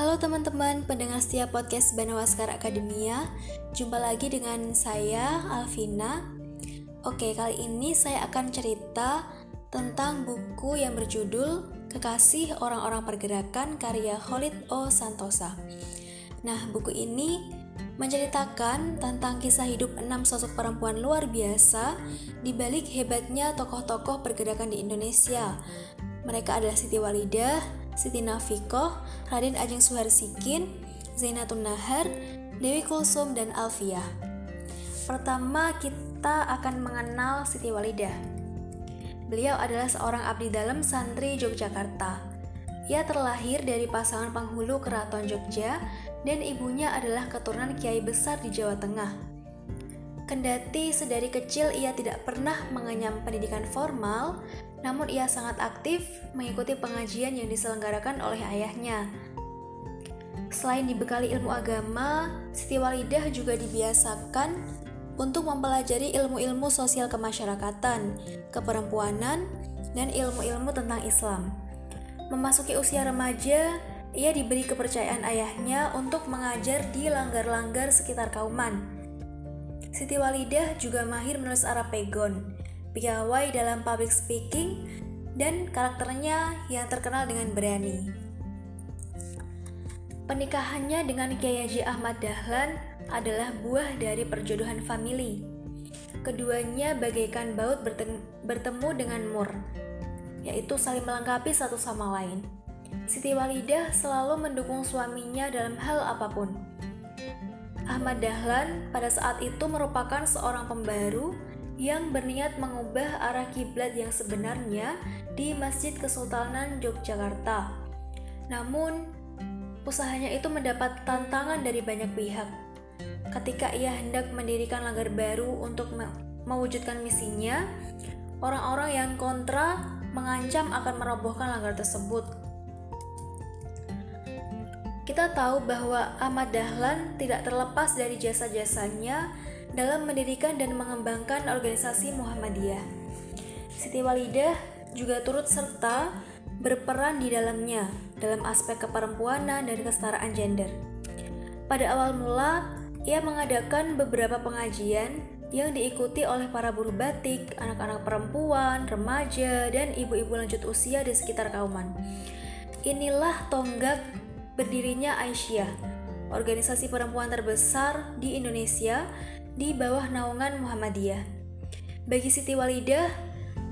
Halo teman-teman pendengar setia podcast Banawaskar Akademia Jumpa lagi dengan saya, Alvina Oke, kali ini saya akan cerita tentang buku yang berjudul Kekasih Orang-orang Pergerakan karya Khalid O. Santosa Nah, buku ini menceritakan tentang kisah hidup enam sosok perempuan luar biasa di balik hebatnya tokoh-tokoh pergerakan di Indonesia. Mereka adalah Siti Walidah, Siti Nafikoh, Raden Ajeng Suharsikin, Zainatun Nahar, Dewi Kulsum, dan Alfiah. Pertama, kita akan mengenal Siti Walidah. Beliau adalah seorang abdi dalam santri Yogyakarta. Ia terlahir dari pasangan penghulu keraton Jogja dan ibunya adalah keturunan kiai besar di Jawa Tengah. Kendati sedari kecil ia tidak pernah mengenyam pendidikan formal, namun ia sangat aktif mengikuti pengajian yang diselenggarakan oleh ayahnya. Selain dibekali ilmu agama, Siti Walidah juga dibiasakan untuk mempelajari ilmu-ilmu sosial kemasyarakatan, keperempuanan, dan ilmu-ilmu tentang Islam. Memasuki usia remaja, ia diberi kepercayaan ayahnya untuk mengajar di langgar-langgar sekitar Kauman. Siti Walidah juga mahir menulis Arab Pegon, piawai dalam public speaking, dan karakternya yang terkenal dengan berani. Pernikahannya dengan Kiai Haji Ahmad Dahlan adalah buah dari perjodohan famili. Keduanya bagaikan baut bertemu dengan mur, yaitu saling melengkapi satu sama lain. Siti Walidah selalu mendukung suaminya dalam hal apa pun. Ahmad Dahlan pada saat itu merupakan seorang pembaru yang berniat mengubah arah kiblat yang sebenarnya di Masjid Kesultanan Yogyakarta. Namun, usahanya itu mendapat tantangan dari banyak pihak. Ketika ia hendak mendirikan langgar baru untuk mewujudkan misinya, orang-orang yang kontra mengancam akan merobohkan langgar tersebut. Kita tahu bahwa Ahmad Dahlan tidak terlepas dari jasa-jasanya dalam mendirikan dan mengembangkan organisasi Muhammadiyah. Siti Walidah juga turut serta berperan di dalamnya dalam aspek keperempuanan dan kesetaraan gender. Pada awal mula, ia mengadakan beberapa pengajian yang diikuti oleh para buruh batik, anak-anak perempuan, remaja, dan ibu-ibu lanjut usia di sekitar Kauman. Inilah tonggak berdirinya Aisyah, organisasi perempuan terbesar di Indonesia di bawah naungan Muhammadiyah. Bagi Siti Walidah,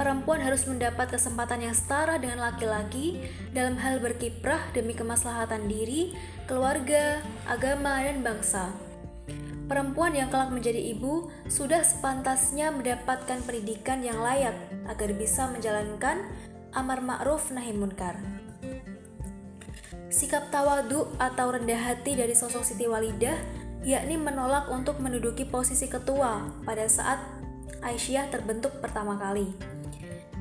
perempuan harus mendapat kesempatan yang setara dengan laki-laki dalam hal berkiprah demi kemaslahatan diri, keluarga, agama, dan bangsa. Perempuan yang kelak menjadi ibu sudah sepantasnya mendapatkan pendidikan yang layak agar bisa menjalankan amar ma'ruf nahi munkar. Sikap tawadu atau rendah hati dari sosok Siti Walidah yakni menolak untuk menduduki posisi ketua pada saat Aisyah terbentuk pertama kali.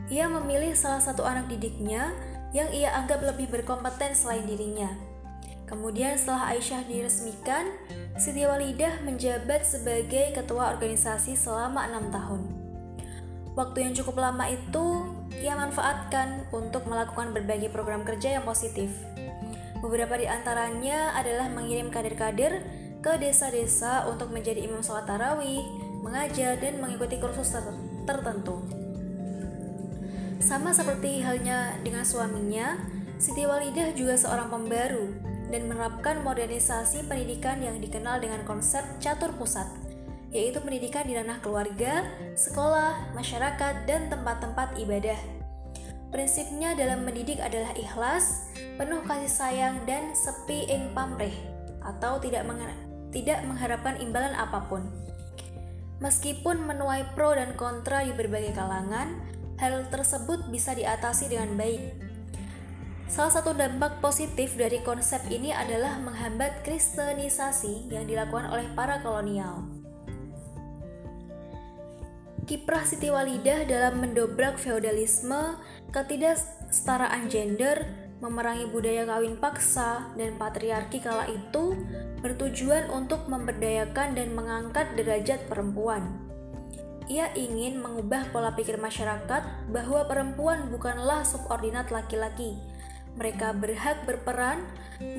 Ia memilih salah satu anak didiknya yang ia anggap lebih berkompeten selain dirinya. Kemudian setelah Aisyah diresmikan, Siti Walidah menjabat sebagai ketua organisasi selama enam tahun. Waktu yang cukup lama itu ia manfaatkan untuk melakukan berbagai program kerja yang positif. Beberapa di antaranya adalah mengirim kader-kader ke desa-desa untuk menjadi imam sholat tarawih, mengajar, dan mengikuti kursus ter tertentu. Sama seperti halnya dengan suaminya, Siti Walidah juga seorang pembaru dan menerapkan modernisasi pendidikan yang dikenal dengan konsep catur pusat, yaitu pendidikan di ranah keluarga, sekolah, masyarakat, dan tempat-tempat ibadah. Prinsipnya dalam mendidik adalah ikhlas, penuh kasih sayang, dan sepi ing pamrih, atau tidak tidak mengharapkan imbalan apa pun. Meskipun menuai pro dan kontra di berbagai kalangan, hal tersebut bisa diatasi dengan baik. Salah satu dampak positif dari konsep ini adalah menghambat kristenisasi yang dilakukan oleh para kolonial. Kiprah Siti Walidah dalam mendobrak feodalisme, ketidaksetaraan gender, memerangi budaya kawin paksa dan patriarki kala itu bertujuan untuk memberdayakan dan mengangkat derajat perempuan. Ia ingin mengubah pola pikir masyarakat bahwa perempuan bukanlah subordinat laki-laki, mereka berhak berperan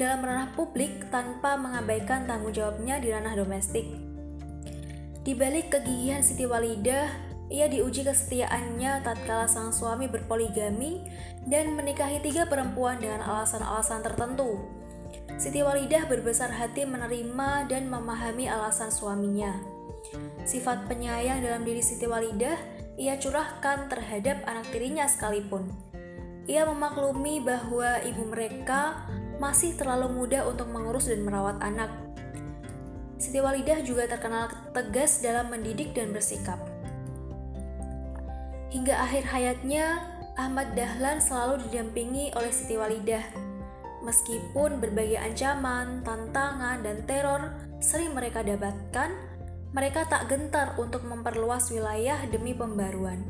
dalam ranah publik tanpa mengabaikan tanggung jawabnya di ranah domestik. Di balik kegigihan Siti Walidah, ia diuji kesetiaannya tatkala sang suami berpoligami dan menikahi tiga perempuan dengan alasan-alasan tertentu. Siti Walidah berbesar hati menerima dan memahami alasan suaminya. Sifat penyayang dalam diri Siti Walidah ia curahkan terhadap anak tirinya sekalipun. Ia memaklumi bahwa ibu mereka masih terlalu muda untuk mengurus dan merawat anak. Siti Walidah juga terkenal tegas dalam mendidik dan bersikap. Hingga akhir hayatnya, Ahmad Dahlan selalu didampingi oleh Siti Walidah. Meskipun berbagai ancaman, tantangan, dan teror sering mereka dapatkan, mereka tak gentar untuk memperluas wilayah demi pembaruan.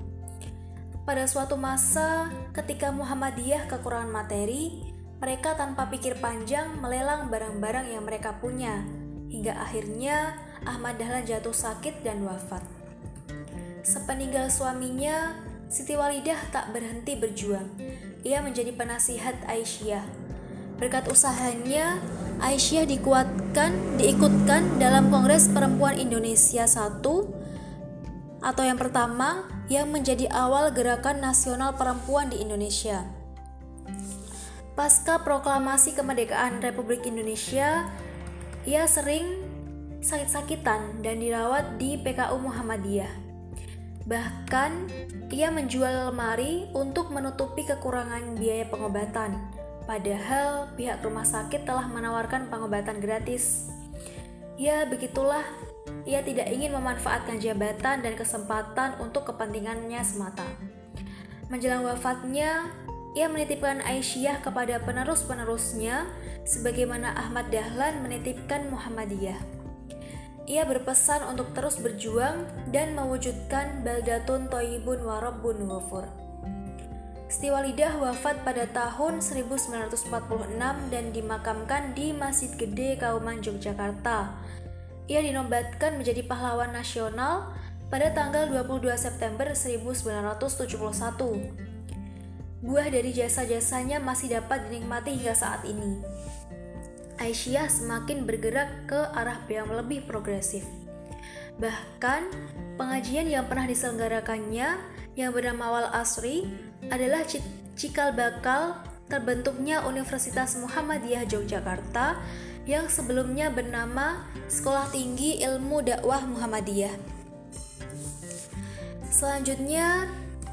Pada suatu masa, ketika Muhammadiyah kekurangan materi, mereka tanpa pikir panjang melelang barang-barang yang mereka punya, hingga akhirnya Ahmad Dahlan jatuh sakit dan wafat. Sepeninggal suaminya, Siti Walidah tak berhenti berjuang. Ia menjadi penasihat Aisyah. Berkat usahanya, Aisyah dikuatkan, diikutkan dalam Kongres Perempuan Indonesia I atau yang pertama yang menjadi awal gerakan nasional perempuan di Indonesia. Pasca proklamasi kemerdekaan Republik Indonesia, ia sering sakit-sakitan dan dirawat di PKU Muhammadiyah. Bahkan, ia menjual lemari untuk menutupi kekurangan biaya pengobatan, padahal pihak rumah sakit telah menawarkan pengobatan gratis. Ya, begitulah, ia tidak ingin memanfaatkan jabatan dan kesempatan untuk kepentingannya semata. Menjelang wafatnya, ia menitipkan Aisyah kepada penerus-penerusnya sebagaimana Ahmad Dahlan menitipkan Muhammadiyah. Ia berpesan untuk terus berjuang dan mewujudkan Baldatun Toyibun Warabbun Ghafur. Stiwalidah wafat pada tahun 1946 dan dimakamkan di Masjid Gede Kauman Yogyakarta. Ia dinobatkan menjadi pahlawan nasional pada tanggal 22 September 1971 buah dari jasa-jasanya masih dapat dinikmati hingga saat ini. Aisyah semakin bergerak ke arah yang lebih progresif. Bahkan, pengajian yang pernah diselenggarakannya yang bernama Wal Asri adalah cikal bakal terbentuknya Universitas Muhammadiyah Yogyakarta yang sebelumnya bernama Sekolah Tinggi Ilmu Dakwah Muhammadiyah. Selanjutnya,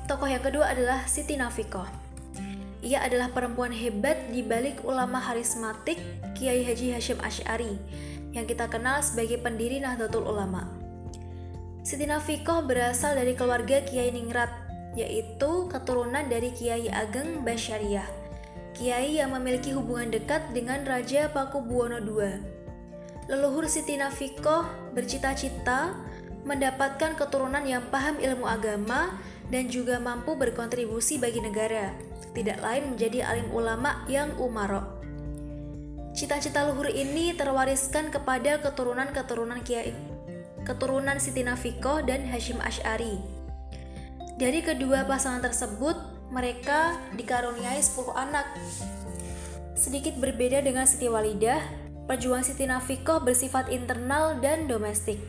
Tokoh yang kedua adalah Siti Nafikoh. Ia adalah perempuan hebat di balik ulama harismatik Kiai Haji Hashim Ash'ari yang kita kenal sebagai pendiri Nahdlatul Ulama. Siti Nafikoh berasal dari keluarga Kiai Ningrat, yaitu keturunan dari Kiai Ageng Basyariah, Kiai yang memiliki hubungan dekat dengan Raja Paku Buwono II. Leluhur Siti Nafikoh bercita-cita mendapatkan keturunan yang paham ilmu agama dan juga mampu berkontribusi bagi negara, tidak lain menjadi alim ulama yang umarok. Cita-cita luhur ini terwariskan kepada keturunan-keturunan Kiai, keturunan Siti Nafiko dan Hashim Ash'ari. Dari kedua pasangan tersebut, mereka dikaruniai 10 anak. Sedikit berbeda dengan Siti Walidah, perjuangan Siti Nafiko bersifat internal dan domestik.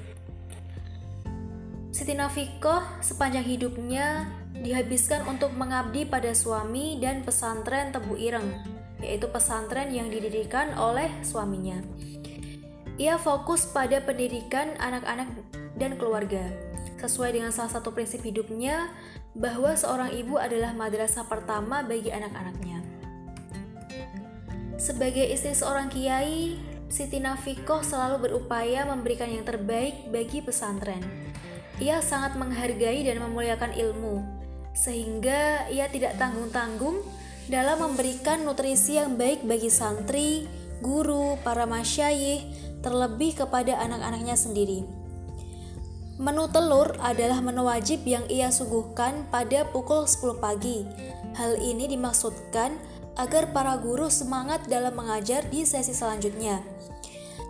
Siti Nafikoh sepanjang hidupnya dihabiskan untuk mengabdi pada suami dan pesantren Tebu Ireng, yaitu pesantren yang didirikan oleh suaminya. Ia fokus pada pendidikan anak-anak dan keluarga, sesuai dengan salah satu prinsip hidupnya bahwa seorang ibu adalah madrasah pertama bagi anak-anaknya. Sebagai istri seorang kiai, Siti Nafikoh selalu berupaya memberikan yang terbaik bagi pesantren ia sangat menghargai dan memuliakan ilmu, sehingga ia tidak tanggung-tanggung dalam memberikan nutrisi yang baik bagi santri, guru, para masyayih, terlebih kepada anak-anaknya sendiri. Menu telur adalah menu wajib yang ia suguhkan pada pukul 10 pagi. Hal ini dimaksudkan agar para guru semangat dalam mengajar di sesi selanjutnya.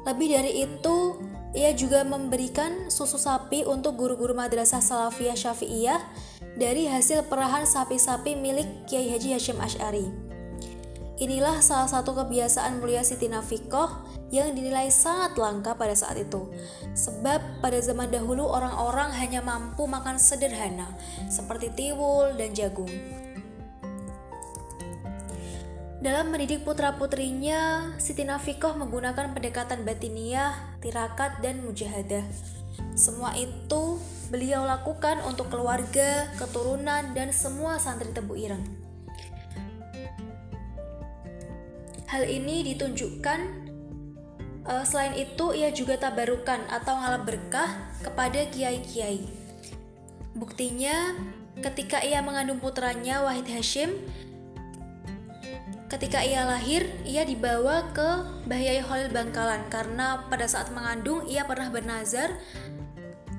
Lebih dari itu, ia juga memberikan susu sapi untuk guru-guru madrasah Salafiyah Syafi'iyah dari hasil perahan sapi-sapi milik Kiai Haji Hashim Ash'ari. Inilah salah satu kebiasaan mulia Siti Nafikoh yang dinilai sangat langka pada saat itu. Sebab pada zaman dahulu orang-orang hanya mampu makan sederhana seperti tiwul dan jagung. Dalam mendidik putra-putrinya, Siti Nafikoh menggunakan pendekatan batiniah, tirakat, dan mujahadah. Semua itu beliau lakukan untuk keluarga, keturunan, dan semua santri Tebu Ireng. Hal ini ditunjukkan uh, selain itu ia juga tabarukan atau ngalap berkah kepada kiai-kiai. Buktinya ketika ia mengandung putranya Wahid Hashim Ketika ia lahir, ia dibawa ke Bahyai Khalil Bangkalan karena pada saat mengandung ia pernah bernazar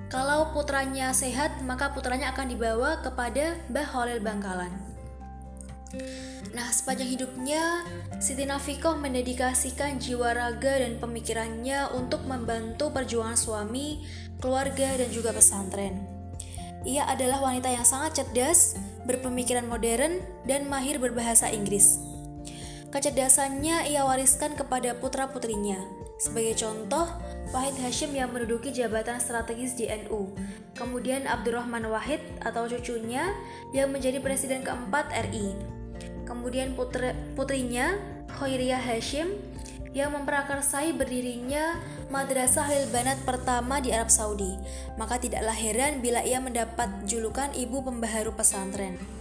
kalau putranya sehat maka putranya akan dibawa kepada Mbah Khalil Bangkalan. Nah, sepanjang hidupnya, Siti Nafikoh mendedikasikan jiwa raga dan pemikirannya untuk membantu perjuangan suami, keluarga, dan juga pesantren. Ia adalah wanita yang sangat cerdas, berpemikiran modern, dan mahir berbahasa Inggris. Kecerdasannya ia wariskan kepada putra-putrinya. Sebagai contoh, Wahid Hashim yang menduduki jabatan strategis di NU, kemudian Abdurrahman Wahid atau cucunya yang menjadi presiden keempat RI, kemudian putri, putrinya Khairiyah Hashim yang memperakarsai berdirinya Madrasah Lil Banat pertama di Arab Saudi. Maka tidaklah heran bila ia mendapat julukan ibu pembaharu pesantren.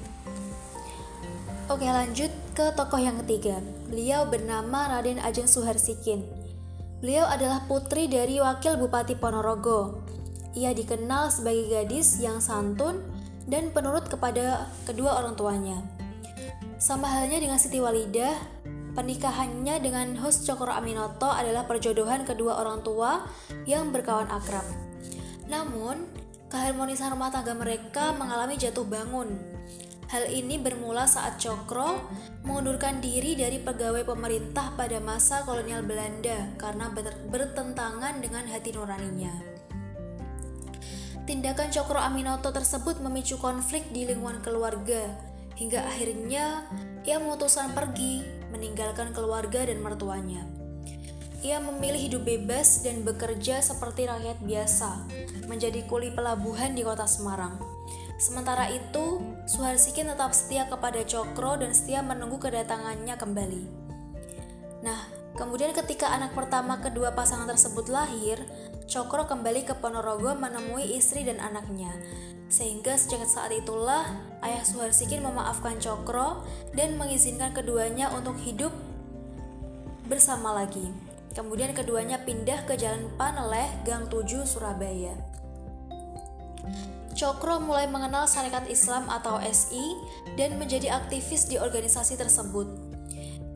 Oke lanjut ke tokoh yang ketiga. Beliau bernama Raden Ajeng Suharsikin. Beliau adalah putri dari wakil Bupati Ponorogo. Ia dikenal sebagai gadis yang santun dan penurut kepada kedua orang tuanya. Sama halnya dengan Siti Walidah, pernikahannya dengan host Cokro Aminoto adalah perjodohan kedua orang tua yang berkawan akrab. Namun, keharmonisan rumah tangga mereka mengalami jatuh bangun. Hal ini bermula saat Cokro mengundurkan diri dari pegawai pemerintah pada masa kolonial Belanda karena bertentangan dengan hati nuraninya. Tindakan Cokro Aminoto tersebut memicu konflik di lingkungan keluarga, hingga akhirnya ia memutuskan pergi, meninggalkan keluarga dan mertuanya. Ia memilih hidup bebas dan bekerja seperti rakyat biasa, menjadi kuli pelabuhan di kota Semarang. Sementara itu, Suharsikin tetap setia kepada Cokro dan setia menunggu kedatangannya kembali. Nah, kemudian ketika anak pertama kedua pasangan tersebut lahir, Cokro kembali ke Ponorogo menemui istri dan anaknya. Sehingga sejak saat itulah ayah Suharsikin memaafkan Cokro dan mengizinkan keduanya untuk hidup bersama lagi. Kemudian keduanya pindah ke Jalan Paneleh, Gang 7, Surabaya. Cokro mulai mengenal Syarikat Islam atau SI dan menjadi aktivis di organisasi tersebut.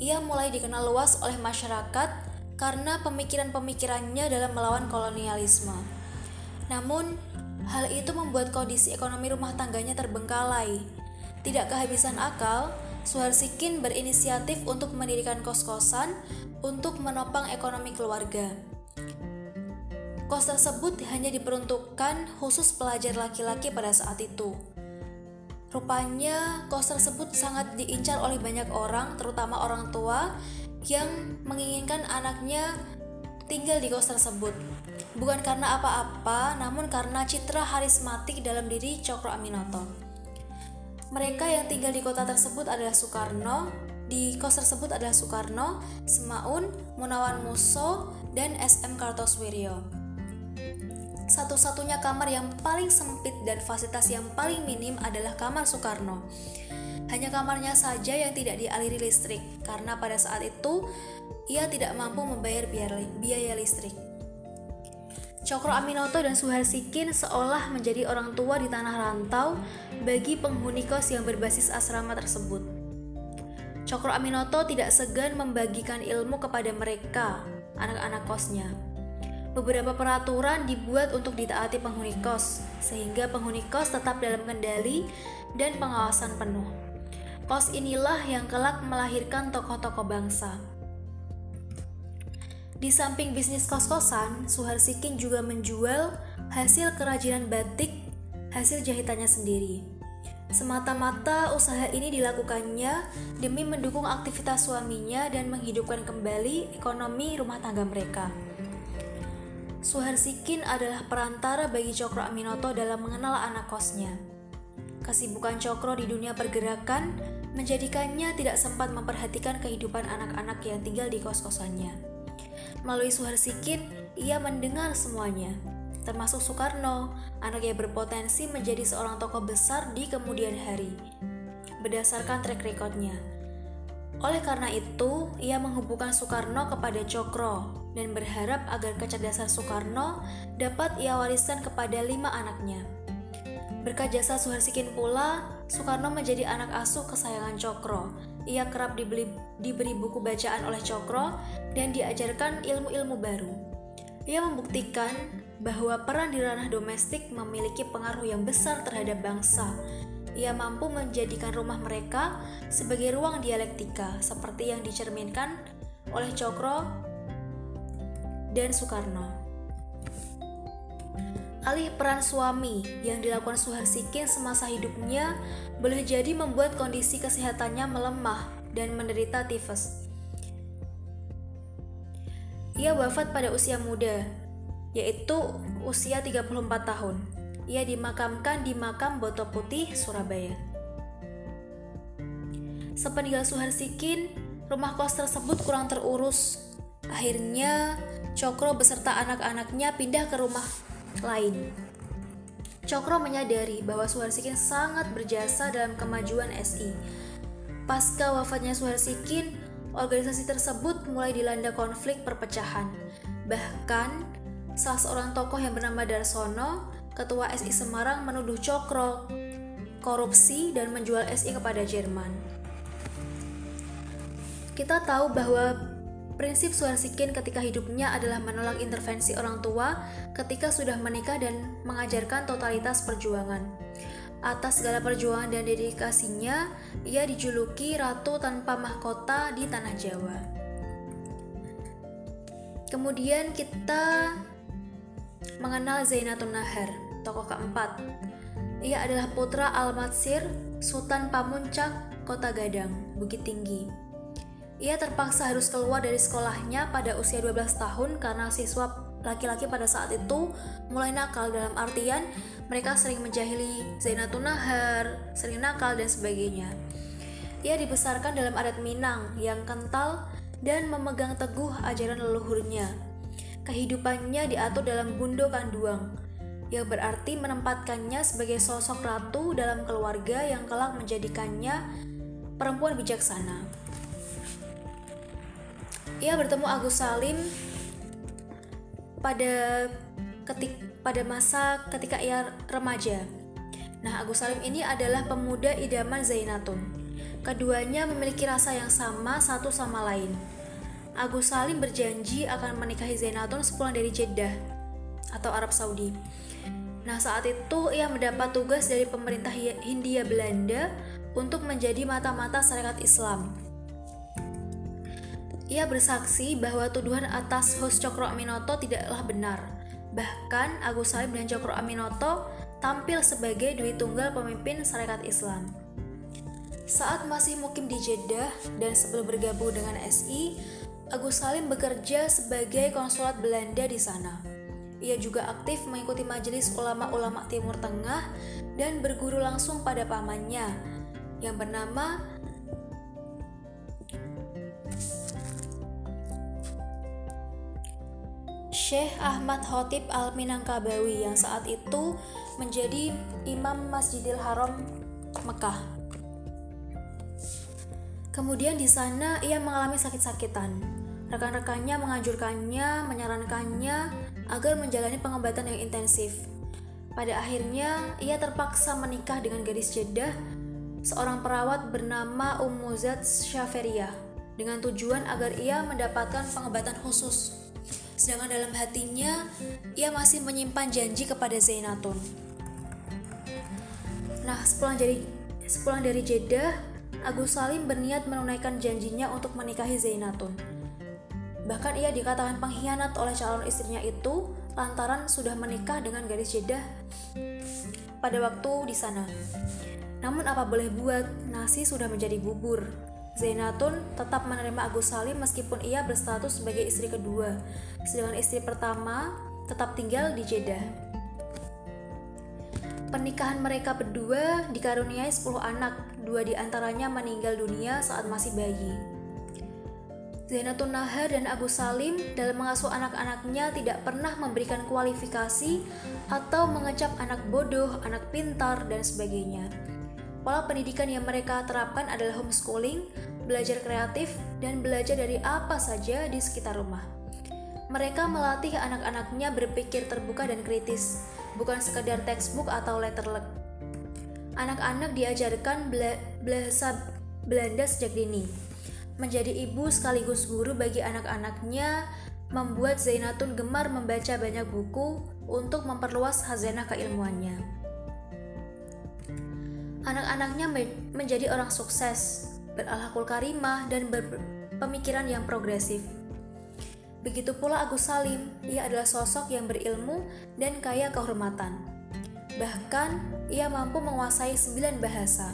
Ia mulai dikenal luas oleh masyarakat karena pemikiran-pemikirannya dalam melawan kolonialisme. Namun, Hal itu membuat kondisi ekonomi rumah tangganya terbengkalai. Tidak kehabisan akal, Suharsikin berinisiatif untuk mendirikan kos-kosan untuk menopang ekonomi keluarga. Kos tersebut hanya diperuntukkan khusus pelajar laki-laki pada saat itu. Rupanya, kos tersebut sangat diincar oleh banyak orang, terutama orang tua, yang menginginkan anaknya tinggal di kos tersebut. Bukan karena apa-apa, namun karena citra harismatik dalam diri Cokro Aminoto. Mereka yang tinggal di kota tersebut adalah Soekarno, di kos tersebut adalah Soekarno, Semaun, Munawan Muso, dan SM Kartoswiryo. Satu-satunya kamar yang paling sempit dan fasilitas yang paling minim adalah kamar Soekarno. Hanya kamarnya saja yang tidak dialiri listrik, karena pada saat itu ia tidak mampu membayar biaya listrik. Cokro Aminoto dan Suharsikin seolah menjadi orang tua di tanah rantau bagi penghuni kos yang berbasis asrama tersebut. Cokro Aminoto tidak segan membagikan ilmu kepada mereka, anak-anak kosnya. Beberapa peraturan dibuat untuk ditaati penghuni kos, sehingga penghuni kos tetap dalam kendali dan pengawasan penuh. Kos inilah yang kelak melahirkan tokoh-tokoh bangsa. Di samping bisnis kos-kosan, Suharsikin juga menjual hasil kerajinan batik hasil jahitannya sendiri. Semata-mata usaha ini dilakukannya demi mendukung aktivitas suaminya dan menghidupkan kembali ekonomi rumah tangga mereka. Suharsikin adalah perantara bagi Cokro Aminoto dalam mengenal anak kosnya. Kesibukan Cokro di dunia pergerakan menjadikannya tidak sempat memperhatikan kehidupan anak-anak yang tinggal di kos-kosannya. Melalui Suharsikin, ia mendengar semuanya, termasuk Soekarno, anak yang berpotensi menjadi seorang tokoh besar di kemudian hari, berdasarkan track recordnya. Oleh karena itu, ia menghubungkan Soekarno kepada Cokro dan berharap agar kecerdasan Soekarno dapat ia wariskan kepada lima anaknya. Berkat jasa Suharsikin pula, Soekarno menjadi anak asuh kesayangan Cokro. Ia kerap dibeli, diberi buku bacaan oleh Cokro dan diajarkan ilmu-ilmu baru. Ia membuktikan bahwa peran di ranah domestik memiliki pengaruh yang besar terhadap bangsa. Ia mampu menjadikan rumah mereka sebagai ruang dialektika, seperti yang dicerminkan oleh Cokro dan Soekarno. Alih peran suami yang dilakukan Suharsikin semasa hidupnya boleh jadi membuat kondisi kesehatannya melemah dan menderita tifus. Ia wafat pada usia muda, yaitu usia 34 tahun. Ia dimakamkan di makam Boto Putih, Surabaya. Sepeninggal Suharsikin, rumah kos tersebut kurang terurus. Akhirnya, Cokro beserta anak-anaknya pindah ke rumah lain. Cokro menyadari bahwa Suharsikin sangat berjasa dalam kemajuan SI. Pasca wafatnya Suharsikin, organisasi tersebut mulai dilanda konflik perpecahan. Bahkan, Salah seorang tokoh yang bernama Darsono, ketua SI Semarang menuduh Cokro korupsi dan menjual SI kepada Jerman. Kita tahu bahwa prinsip Suharsikin ketika hidupnya adalah menolak intervensi orang tua ketika sudah menikah dan mengajarkan totalitas perjuangan. Atas segala perjuangan dan dedikasinya, ia dijuluki Ratu Tanpa Mahkota di Tanah Jawa. Kemudian kita mengenal Zainatun Nahar, tokoh keempat. Ia adalah putra Al-Matsir, Sultan Pamuncak, Kota Gadang, Bukit Tinggi. Ia terpaksa harus keluar dari sekolahnya pada usia 12 tahun karena siswa laki-laki pada saat itu mulai nakal dalam artian mereka sering menjahili Zainatun Nahar, sering nakal dan sebagainya. Ia dibesarkan dalam adat Minang yang kental dan memegang teguh ajaran leluhurnya, kehidupannya diatur dalam Bundo Kanduang, yang berarti menempatkannya sebagai sosok ratu dalam keluarga yang kelak menjadikannya perempuan bijaksana. Ia bertemu Agus Salim pada ketik pada masa ketika ia remaja. Nah, Agus Salim ini adalah pemuda idaman Zainatun. Keduanya memiliki rasa yang sama satu sama lain. Agus Salim berjanji akan menikahi Zainatun sepulang dari Jeddah atau Arab Saudi. Nah, saat itu ia mendapat tugas dari pemerintah Hindia Belanda untuk menjadi mata-mata syarikat Islam. Ia bersaksi bahwa tuduhan atas host Cokro Aminoto tidaklah benar. Bahkan Agus Salim dan Cokro Aminoto tampil sebagai dui tunggal pemimpin syarikat Islam. Saat masih mukim di Jeddah dan sebelum bergabung dengan SI, Agus Salim bekerja sebagai konsulat Belanda di sana. Ia juga aktif mengikuti majelis ulama-ulama Timur Tengah dan berguru langsung pada pamannya yang bernama Syekh Ahmad Khotib Al-Minangkabawi yang saat itu menjadi Imam Masjidil Haram Mekah. Kemudian di sana ia mengalami sakit-sakitan. Rekan-rekannya menganjurkannya, menyarankannya agar menjalani pengobatan yang intensif. Pada akhirnya, ia terpaksa menikah dengan gadis Jeddah, seorang perawat bernama Ummu Zat Syaferiyah, dengan tujuan agar ia mendapatkan pengobatan khusus. Sedangkan dalam hatinya, ia masih menyimpan janji kepada Zainatun. Nah, sepulang dari sepulang dari Jeddah, Agus Salim berniat menunaikan janjinya untuk menikahi Zainatun. Bahkan ia dikatakan pengkhianat oleh calon istrinya itu lantaran sudah menikah dengan gadis Jeddah pada waktu di sana. Namun apa boleh buat, nasi sudah menjadi bubur. Zainatun tetap menerima Agus Salim meskipun ia berstatus sebagai istri kedua, sedangkan istri pertama tetap tinggal di Jeddah. Pernikahan mereka berdua dikaruniai 10 anak, dua di antaranya meninggal dunia saat masih bayi. Zainatun Nahar dan Agus Salim dalam mengasuh anak-anaknya tidak pernah memberikan kualifikasi atau mengecap anak bodoh, anak pintar, dan sebagainya. Pola pendidikan yang mereka terapkan adalah homeschooling, belajar kreatif, dan belajar dari apa saja di sekitar rumah. Mereka melatih anak-anaknya berpikir terbuka dan kritis, bukan sekedar textbook atau letterlek. Anak-anak diajarkan bahasa Belanda sejak dini, menjadi ibu sekaligus guru bagi anak-anaknya membuat Zainatun gemar membaca banyak buku untuk memperluas khazanah keilmuannya. Anak-anaknya menjadi orang sukses, berakhlakul karimah dan berpemikiran yang progresif. Begitu pula Agus Salim, ia adalah sosok yang berilmu dan kaya kehormatan. Bahkan, ia mampu menguasai sembilan bahasa,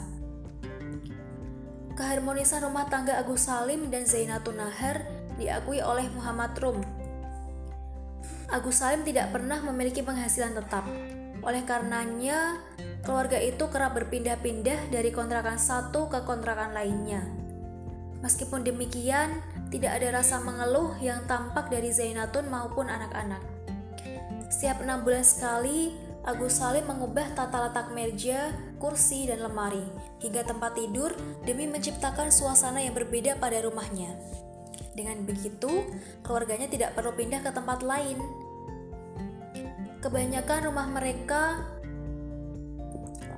Keharmonisan rumah tangga Agus Salim dan Zainatun Nahar diakui oleh Muhammad Rum. Agus Salim tidak pernah memiliki penghasilan tetap. Oleh karenanya, keluarga itu kerap berpindah-pindah dari kontrakan satu ke kontrakan lainnya. Meskipun demikian, tidak ada rasa mengeluh yang tampak dari Zainatun maupun anak-anak. Setiap enam bulan sekali, Agus Salim mengubah tata letak meja, kursi, dan lemari hingga tempat tidur demi menciptakan suasana yang berbeda pada rumahnya. Dengan begitu, keluarganya tidak perlu pindah ke tempat lain. Kebanyakan rumah mereka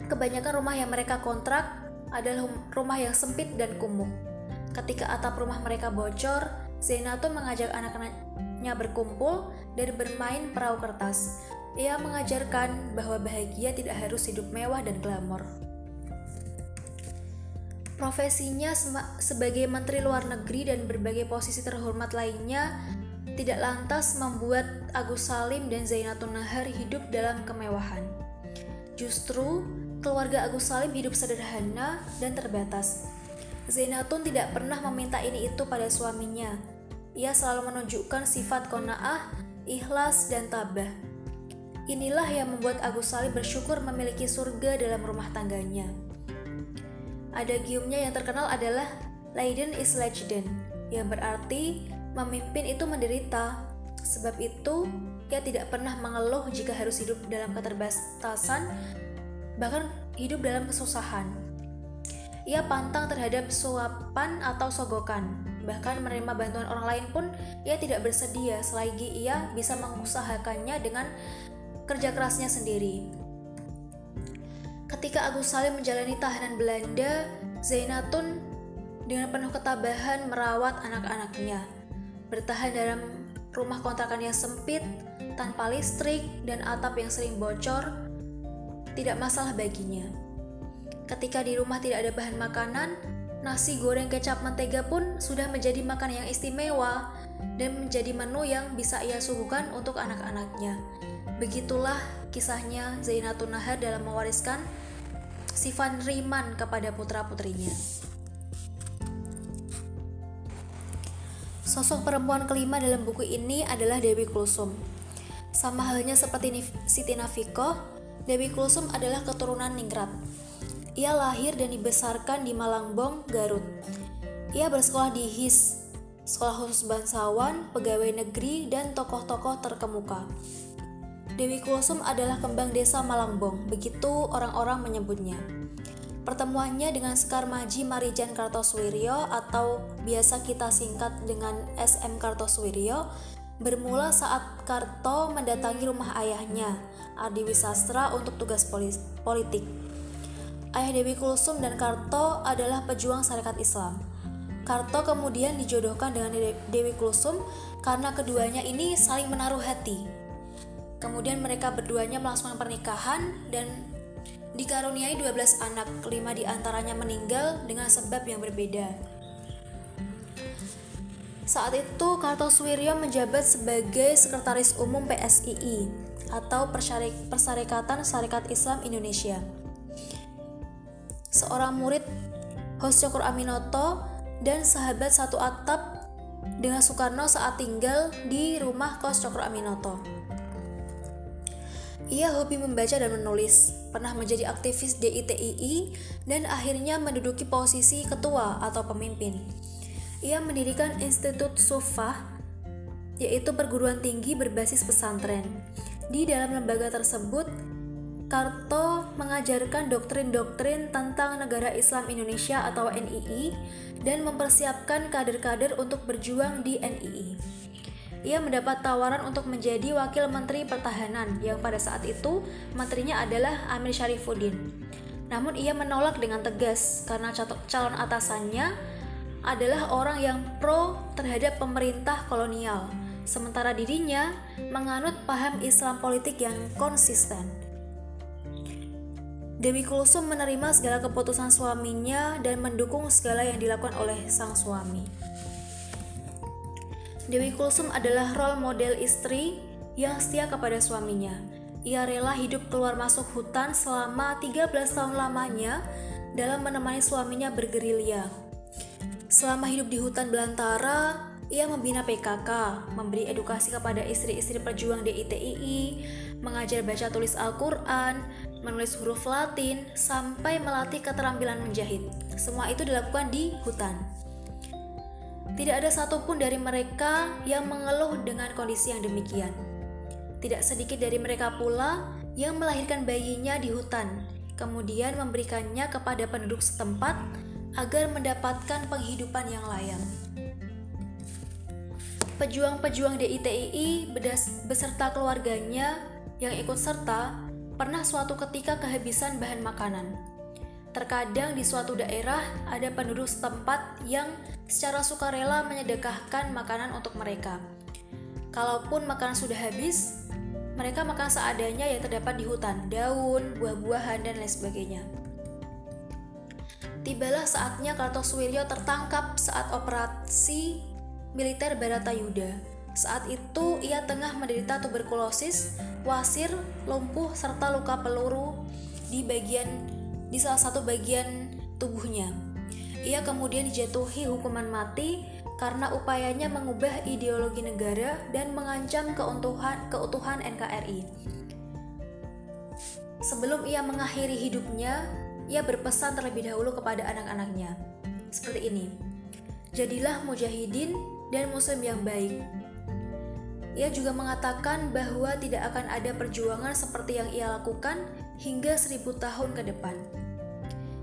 kebanyakan rumah yang mereka kontrak adalah rumah yang sempit dan kumuh. Ketika atap rumah mereka bocor, Zainatun mengajak anak-anaknya berkumpul dan bermain perahu kertas ia mengajarkan bahwa bahagia tidak harus hidup mewah dan glamor. Profesinya sebagai Menteri Luar Negeri dan berbagai posisi terhormat lainnya tidak lantas membuat Agus Salim dan Zainatun Nahar hidup dalam kemewahan. Justru, keluarga Agus Salim hidup sederhana dan terbatas. Zainatun tidak pernah meminta ini itu pada suaminya. Ia selalu menunjukkan sifat kona'ah, ikhlas, dan tabah Inilah yang membuat Agus Salim bersyukur memiliki surga dalam rumah tangganya. Ada giumnya yang terkenal adalah Leiden is Legend, yang berarti memimpin itu menderita. Sebab itu, ia tidak pernah mengeluh jika harus hidup dalam keterbatasan, bahkan hidup dalam kesusahan. Ia pantang terhadap suapan atau sogokan, bahkan menerima bantuan orang lain pun ia tidak bersedia selagi ia bisa mengusahakannya dengan kerja kerasnya sendiri. Ketika Agus Salim menjalani tahanan Belanda, Zainatun dengan penuh ketabahan merawat anak-anaknya, bertahan dalam rumah kontrakan yang sempit, tanpa listrik, dan atap yang sering bocor, tidak masalah baginya. Ketika di rumah tidak ada bahan makanan, nasi goreng kecap mentega pun sudah menjadi makanan yang istimewa dan menjadi menu yang bisa ia suguhkan untuk anak-anaknya. Begitulah kisahnya Zainatun Nahar dalam mewariskan sifat riman kepada putra-putrinya. Sosok perempuan kelima dalam buku ini adalah Dewi Kulsum. Sama halnya seperti Siti Nafikoh, Dewi Kulsum adalah keturunan Ningrat. Ia lahir dan dibesarkan di Malangbong, Garut. Ia bersekolah di HIS, Sekolah Khusus Bangsawan, Pegawai Negeri, dan tokoh-tokoh terkemuka. Dewi Kulsum adalah kembang desa Malangbong, begitu orang-orang menyebutnya. Pertemuannya dengan Sekar Maji Marijan Kartoswiryo atau biasa kita singkat dengan SM Kartoswiryo bermula saat Karto mendatangi rumah ayahnya, Adi Wisastra untuk tugas politik. Ayah Dewi Kulsum dan Karto adalah pejuang syarikat Islam. Karto kemudian dijodohkan dengan Dewi Kulsum karena keduanya ini saling menaruh hati Kemudian mereka berduanya melangsungkan pernikahan dan dikaruniai 12 anak, kelima di antaranya meninggal dengan sebab yang berbeda. Saat itu, Kartosuwiryo menjabat sebagai Sekretaris Umum PSII atau Persyarikatan Syarikat Islam Indonesia. seorang murid Hos Cokro Aminoto dan sahabat satu atap dengan Soekarno saat tinggal di rumah kos Cokro Aminoto. Ia hobi membaca dan menulis, pernah menjadi aktivis DITII, dan akhirnya menduduki posisi ketua atau pemimpin. Ia mendirikan Institut Sufah, yaitu perguruan tinggi berbasis pesantren. Di dalam lembaga tersebut, Karto mengajarkan doktrin-doktrin tentang negara Islam Indonesia atau NII dan mempersiapkan kader-kader untuk berjuang di NII. Ia mendapat tawaran untuk menjadi wakil menteri pertahanan yang pada saat itu menterinya adalah Amir Syarifuddin. Namun ia menolak dengan tegas karena calon atasannya adalah orang yang pro terhadap pemerintah kolonial, sementara dirinya menganut paham Islam politik yang konsisten. Dewi Kulsum menerima segala keputusan suaminya dan mendukung segala yang dilakukan oleh sang suami. Dewi Kulsum adalah role model istri yang setia kepada suaminya. Ia rela hidup keluar masuk hutan selama 13 tahun lamanya dalam menemani suaminya bergerilya. Selama hidup di hutan belantara, ia membina PKK, memberi edukasi kepada istri-istri pejuang DITII, mengajar baca tulis Al-Quran, menulis huruf Latin, sampai melatih keterampilan menjahit. Semua itu dilakukan di hutan. Tidak ada satupun dari mereka yang mengeluh dengan kondisi yang demikian. Tidak sedikit dari mereka pula yang melahirkan bayinya di hutan, kemudian memberikannya kepada penduduk setempat agar mendapatkan penghidupan yang layak. Pejuang-pejuang DITII beserta keluarganya yang ikut serta pernah suatu ketika kehabisan bahan makanan. Terkadang di suatu daerah ada penduduk setempat yang secara sukarela menyedekahkan makanan untuk mereka. Kalaupun makanan sudah habis, mereka makan seadanya yang terdapat di hutan, daun, buah-buahan, dan lain sebagainya. Tibalah saatnya Kartosuwiryo tertangkap saat operasi militer Baratayuda. Saat itu ia tengah menderita tuberkulosis wasir, lumpuh, serta luka peluru di bagian di salah satu bagian tubuhnya. Ia kemudian dijatuhi hukuman mati karena upayanya mengubah ideologi negara dan mengancam keutuhan, keutuhan NKRI. Sebelum ia mengakhiri hidupnya, ia berpesan terlebih dahulu kepada anak-anaknya. Seperti ini. Jadilah mujahidin dan muslim yang baik ia juga mengatakan bahwa tidak akan ada perjuangan seperti yang ia lakukan hingga seribu tahun ke depan.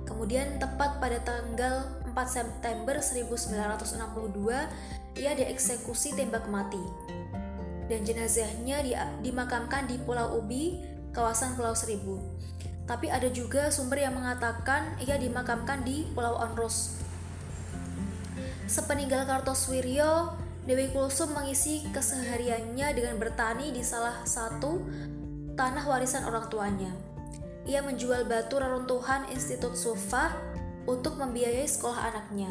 Kemudian tepat pada tanggal 4 September 1962, ia dieksekusi tembak mati. Dan jenazahnya di, dimakamkan di Pulau Ubi, kawasan Pulau Seribu. Tapi ada juga sumber yang mengatakan ia dimakamkan di Pulau Onrus. Sepeninggal Kartosuwiryo, Dewi Kulsum mengisi kesehariannya dengan bertani di salah satu tanah warisan orang tuanya. Ia menjual batu reruntuhan Institut Sufa untuk membiayai sekolah anaknya.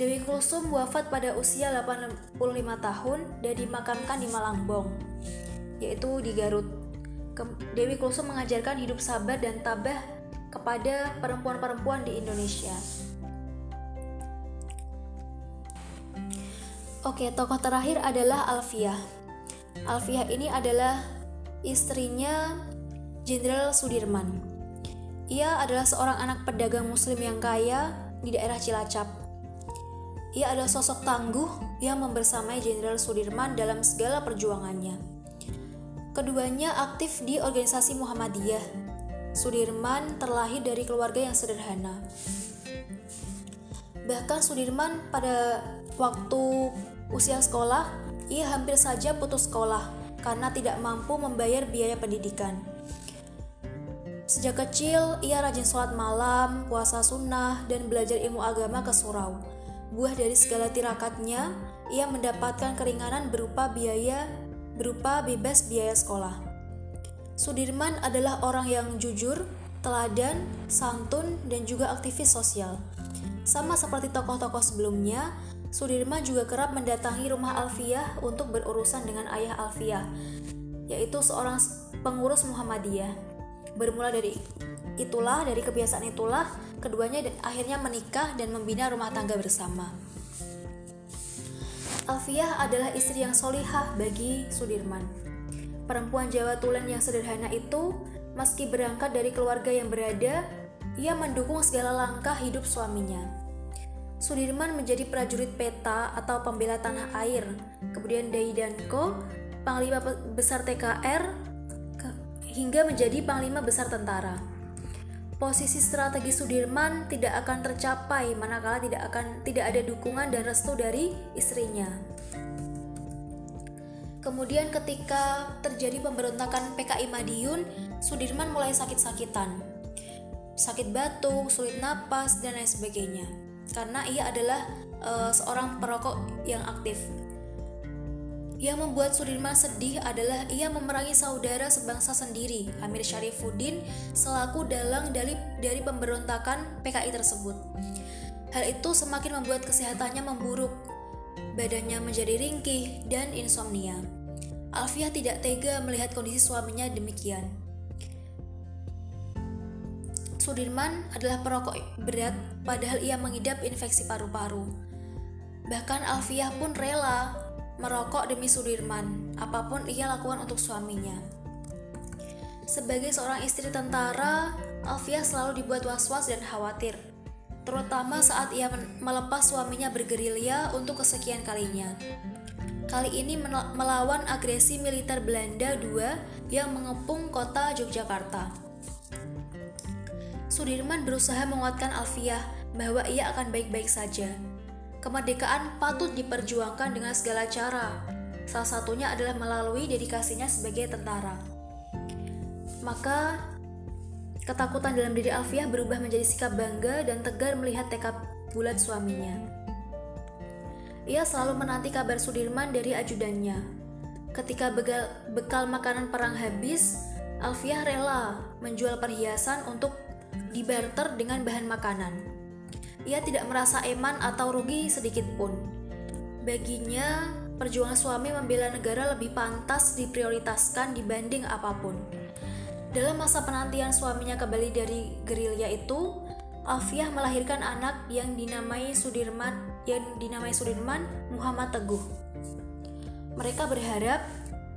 Dewi Kulsum wafat pada usia 85 tahun dan dimakamkan di Malangbong, yaitu di Garut. Dewi Kulsum mengajarkan hidup sabar dan tabah kepada perempuan-perempuan di Indonesia. Oke, tokoh terakhir adalah Alfiah. Alfiah ini adalah istrinya Jenderal Sudirman. Ia adalah seorang anak pedagang muslim yang kaya di daerah Cilacap. Ia adalah sosok tangguh yang membersamai Jenderal Sudirman dalam segala perjuangannya. Keduanya aktif di organisasi Muhammadiyah. Sudirman terlahir dari keluarga yang sederhana. Bahkan Sudirman pada waktu usia sekolah, ia hampir saja putus sekolah karena tidak mampu membayar biaya pendidikan. Sejak kecil, ia rajin sholat malam, puasa sunnah, dan belajar ilmu agama ke surau. Buah dari segala tirakatnya, ia mendapatkan keringanan berupa biaya berupa bebas biaya sekolah. Sudirman adalah orang yang jujur, teladan, santun, dan juga aktivis sosial. Sama seperti tokoh-tokoh sebelumnya, Sudirman juga kerap mendatangi rumah Alfiah untuk berurusan dengan ayah Alfiah, yaitu seorang pengurus Muhammadiyah. Bermula dari itulah, dari kebiasaan itulah, keduanya akhirnya menikah dan membina rumah tangga bersama. Alfiah adalah istri yang solihah bagi Sudirman. Perempuan Jawa Tulen yang sederhana itu, meski berangkat dari keluarga yang berada, ia mendukung segala langkah hidup suaminya. Sudirman menjadi prajurit peta atau pembela tanah air, kemudian Dai Danko, Panglima Besar TKR, hingga menjadi panglima besar tentara. Posisi strategi Sudirman tidak akan tercapai manakala tidak akan tidak ada dukungan dan restu dari istrinya. Kemudian ketika terjadi pemberontakan PKI Madiun, Sudirman mulai sakit-sakitan. Sakit batuk, sulit napas, dan lain sebagainya. Karena ia adalah uh, seorang perokok yang aktif. Yang membuat Sudirman sedih adalah ia memerangi saudara sebangsa sendiri, Amir Syarifuddin, selaku dalang dari, dari pemberontakan PKI tersebut. Hal itu semakin membuat kesehatannya memburuk, badannya menjadi ringkih dan insomnia. Alfiah tidak tega melihat kondisi suaminya demikian. Sudirman adalah perokok berat, padahal ia mengidap infeksi paru-paru. Bahkan Alfiah pun rela merokok demi Sudirman, apa pun ia lakukan untuk suaminya. Sebagai seorang istri tentara, Alfia selalu dibuat was-was dan khawatir, terutama saat ia melepas suaminya bergerilya untuk kesekian kalinya. Kali ini melawan agresi militer Belanda II yang mengepung kota Yogyakarta. Sudirman berusaha menguatkan Alfiah bahwa ia akan baik-baik saja, Kemerdekaan patut diperjuangkan dengan segala cara. Salah satunya adalah melalui dedikasinya sebagai tentara. Maka ketakutan dalam diri Alfiah berubah menjadi sikap bangga dan tegar melihat tekad bulat suaminya. Ia selalu menanti kabar Sudirman dari ajudannya. Ketika bekal, bekal makanan perang habis, Alfiah rela menjual perhiasan untuk dibarter dengan bahan makanan ia tidak merasa eman atau rugi sedikit pun. Baginya, perjuangan suami membela negara lebih pantas diprioritaskan dibanding apa pun. Dalam masa penantian suaminya kembali dari gerilya itu, Alfiah melahirkan anak yang dinamai Sudirman yang dinamai Sudirman Muhammad Teguh. Mereka berharap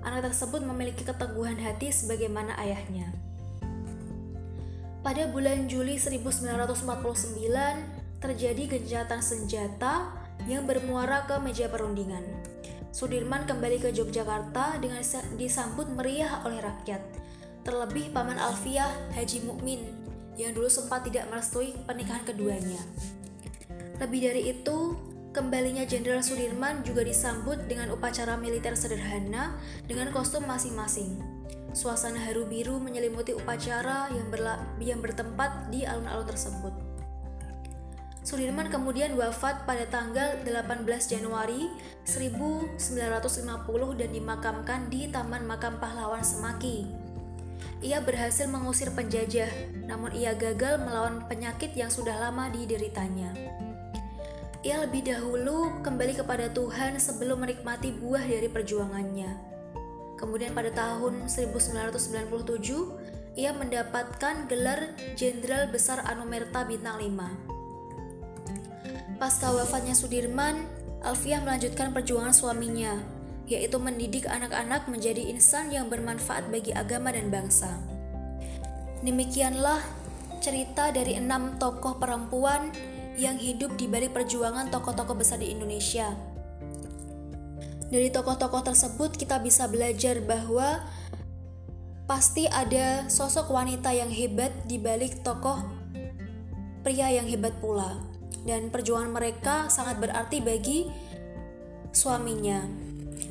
anak tersebut memiliki keteguhan hati sebagaimana ayahnya. Pada bulan Juli 1949, terjadi gencatan senjata yang bermuara ke meja perundingan. Sudirman kembali ke Yogyakarta dengan disambut meriah oleh rakyat. Terlebih paman Alfiah Haji Mukmin yang dulu sempat tidak merestui pernikahan keduanya. Lebih dari itu, kembalinya Jenderal Sudirman juga disambut dengan upacara militer sederhana dengan kostum masing-masing. Suasana haru biru menyelimuti upacara yang, yang bertempat di alun-alun tersebut. Sudirman kemudian wafat pada tanggal 18 Januari 1950 dan dimakamkan di Taman Makam Pahlawan Semaki. Ia berhasil mengusir penjajah, namun ia gagal melawan penyakit yang sudah lama dideritanya. Ia lebih dahulu kembali kepada Tuhan sebelum menikmati buah dari perjuangannya. Kemudian pada tahun 1997, ia mendapatkan gelar Jenderal Besar Anumerta Bintang 5. Pasca wafatnya Sudirman, Alfiah melanjutkan perjuangan suaminya, yaitu mendidik anak-anak menjadi insan yang bermanfaat bagi agama dan bangsa. Demikianlah cerita dari enam tokoh perempuan yang hidup di balik perjuangan tokoh-tokoh besar di Indonesia. Dari tokoh-tokoh tersebut kita bisa belajar bahwa pasti ada sosok wanita yang hebat di balik tokoh pria yang hebat pula dan perjuangan mereka sangat berarti bagi suaminya.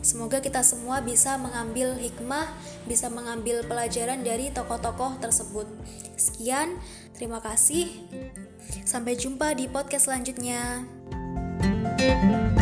Semoga kita semua bisa mengambil hikmah, bisa mengambil pelajaran dari tokoh-tokoh tersebut. Sekian, terima kasih. Sampai jumpa di podcast selanjutnya. thank you